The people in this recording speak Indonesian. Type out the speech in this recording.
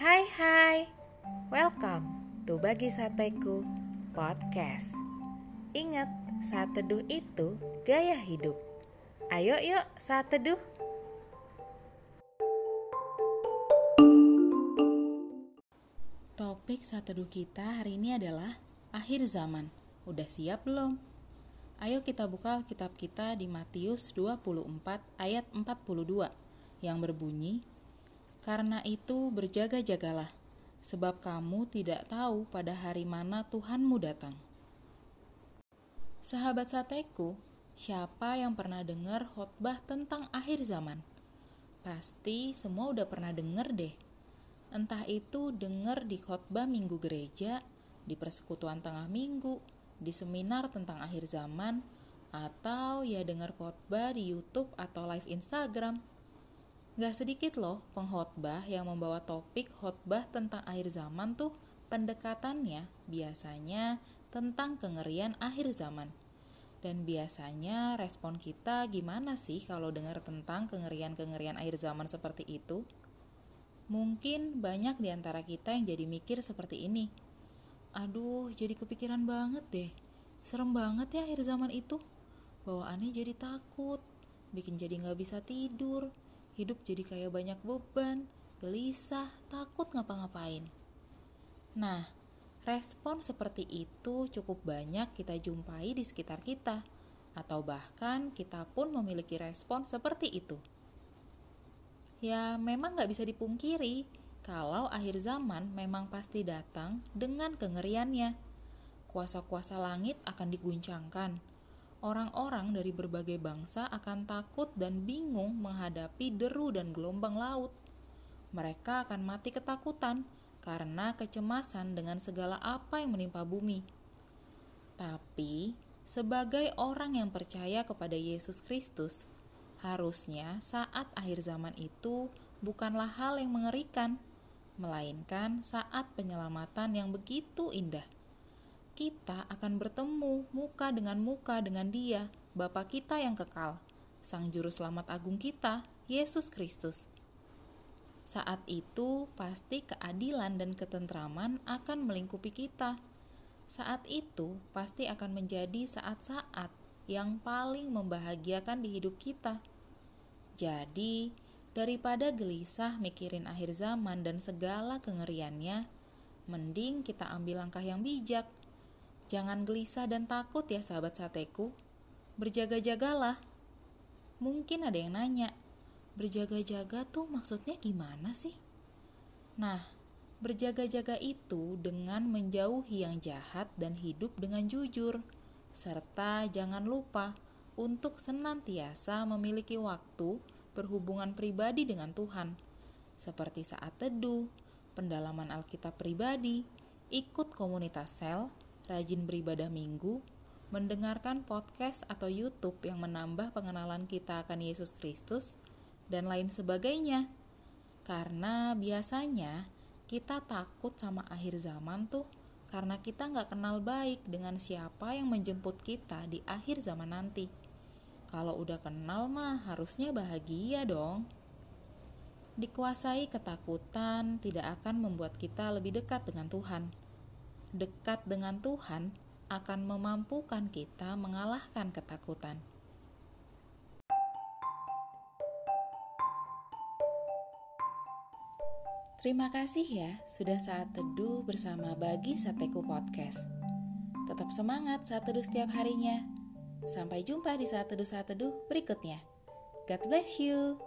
Hai hai, welcome to Bagi Sateku Podcast. Ingat, saat teduh itu gaya hidup. Ayo yuk saat teduh Topik saat teduh kita hari ini adalah akhir zaman. Udah siap belum? Ayo kita buka kitab kita di Matius 24 ayat 42 yang berbunyi, Karena itu berjaga-jagalah, sebab kamu tidak tahu pada hari mana Tuhanmu datang. Sahabat sateku, siapa yang pernah dengar khotbah tentang akhir zaman? Pasti semua udah pernah dengar deh. Entah itu dengar di khotbah minggu gereja, di persekutuan tengah minggu, di seminar tentang akhir zaman, atau ya dengar khotbah di YouTube atau live Instagram. Gak sedikit loh pengkhotbah yang membawa topik khotbah tentang akhir zaman tuh pendekatannya biasanya tentang kengerian akhir zaman. Dan biasanya respon kita gimana sih kalau dengar tentang kengerian-kengerian akhir zaman seperti itu? Mungkin banyak di antara kita yang jadi mikir seperti ini Aduh, jadi kepikiran banget deh. Serem banget ya akhir zaman itu. Bawaannya jadi takut, bikin jadi nggak bisa tidur, hidup jadi kayak banyak beban, gelisah, takut ngapa-ngapain. Nah, respon seperti itu cukup banyak kita jumpai di sekitar kita, atau bahkan kita pun memiliki respon seperti itu. Ya, memang nggak bisa dipungkiri, kalau akhir zaman memang pasti datang dengan kengeriannya. Kuasa-kuasa langit akan diguncangkan. Orang-orang dari berbagai bangsa akan takut dan bingung menghadapi deru dan gelombang laut. Mereka akan mati ketakutan karena kecemasan dengan segala apa yang menimpa bumi. Tapi, sebagai orang yang percaya kepada Yesus Kristus, harusnya saat akhir zaman itu bukanlah hal yang mengerikan, melainkan saat penyelamatan yang begitu indah. Kita akan bertemu muka dengan muka dengan Dia, Bapa kita yang kekal, Sang Juru Selamat Agung kita, Yesus Kristus. Saat itu, pasti keadilan dan ketentraman akan melingkupi kita. Saat itu, pasti akan menjadi saat-saat yang paling membahagiakan di hidup kita. Jadi, Daripada gelisah mikirin akhir zaman dan segala kengeriannya, mending kita ambil langkah yang bijak. Jangan gelisah dan takut ya sahabat sateku. Berjaga-jagalah. Mungkin ada yang nanya, berjaga-jaga tuh maksudnya gimana sih? Nah, berjaga-jaga itu dengan menjauhi yang jahat dan hidup dengan jujur. Serta jangan lupa untuk senantiasa memiliki waktu berhubungan pribadi dengan Tuhan, seperti saat teduh, pendalaman Alkitab pribadi, ikut komunitas sel, rajin beribadah minggu, mendengarkan podcast atau YouTube yang menambah pengenalan kita akan Yesus Kristus, dan lain sebagainya. Karena biasanya kita takut sama akhir zaman tuh karena kita nggak kenal baik dengan siapa yang menjemput kita di akhir zaman nanti. Kalau udah kenal mah harusnya bahagia dong. Dikuasai ketakutan tidak akan membuat kita lebih dekat dengan Tuhan. Dekat dengan Tuhan akan memampukan kita mengalahkan ketakutan. Terima kasih ya sudah saat teduh bersama Bagi Sateku Podcast. Tetap semangat saat teduh setiap harinya. Sampai jumpa di saat teduh-saat teduh berikutnya. God bless you.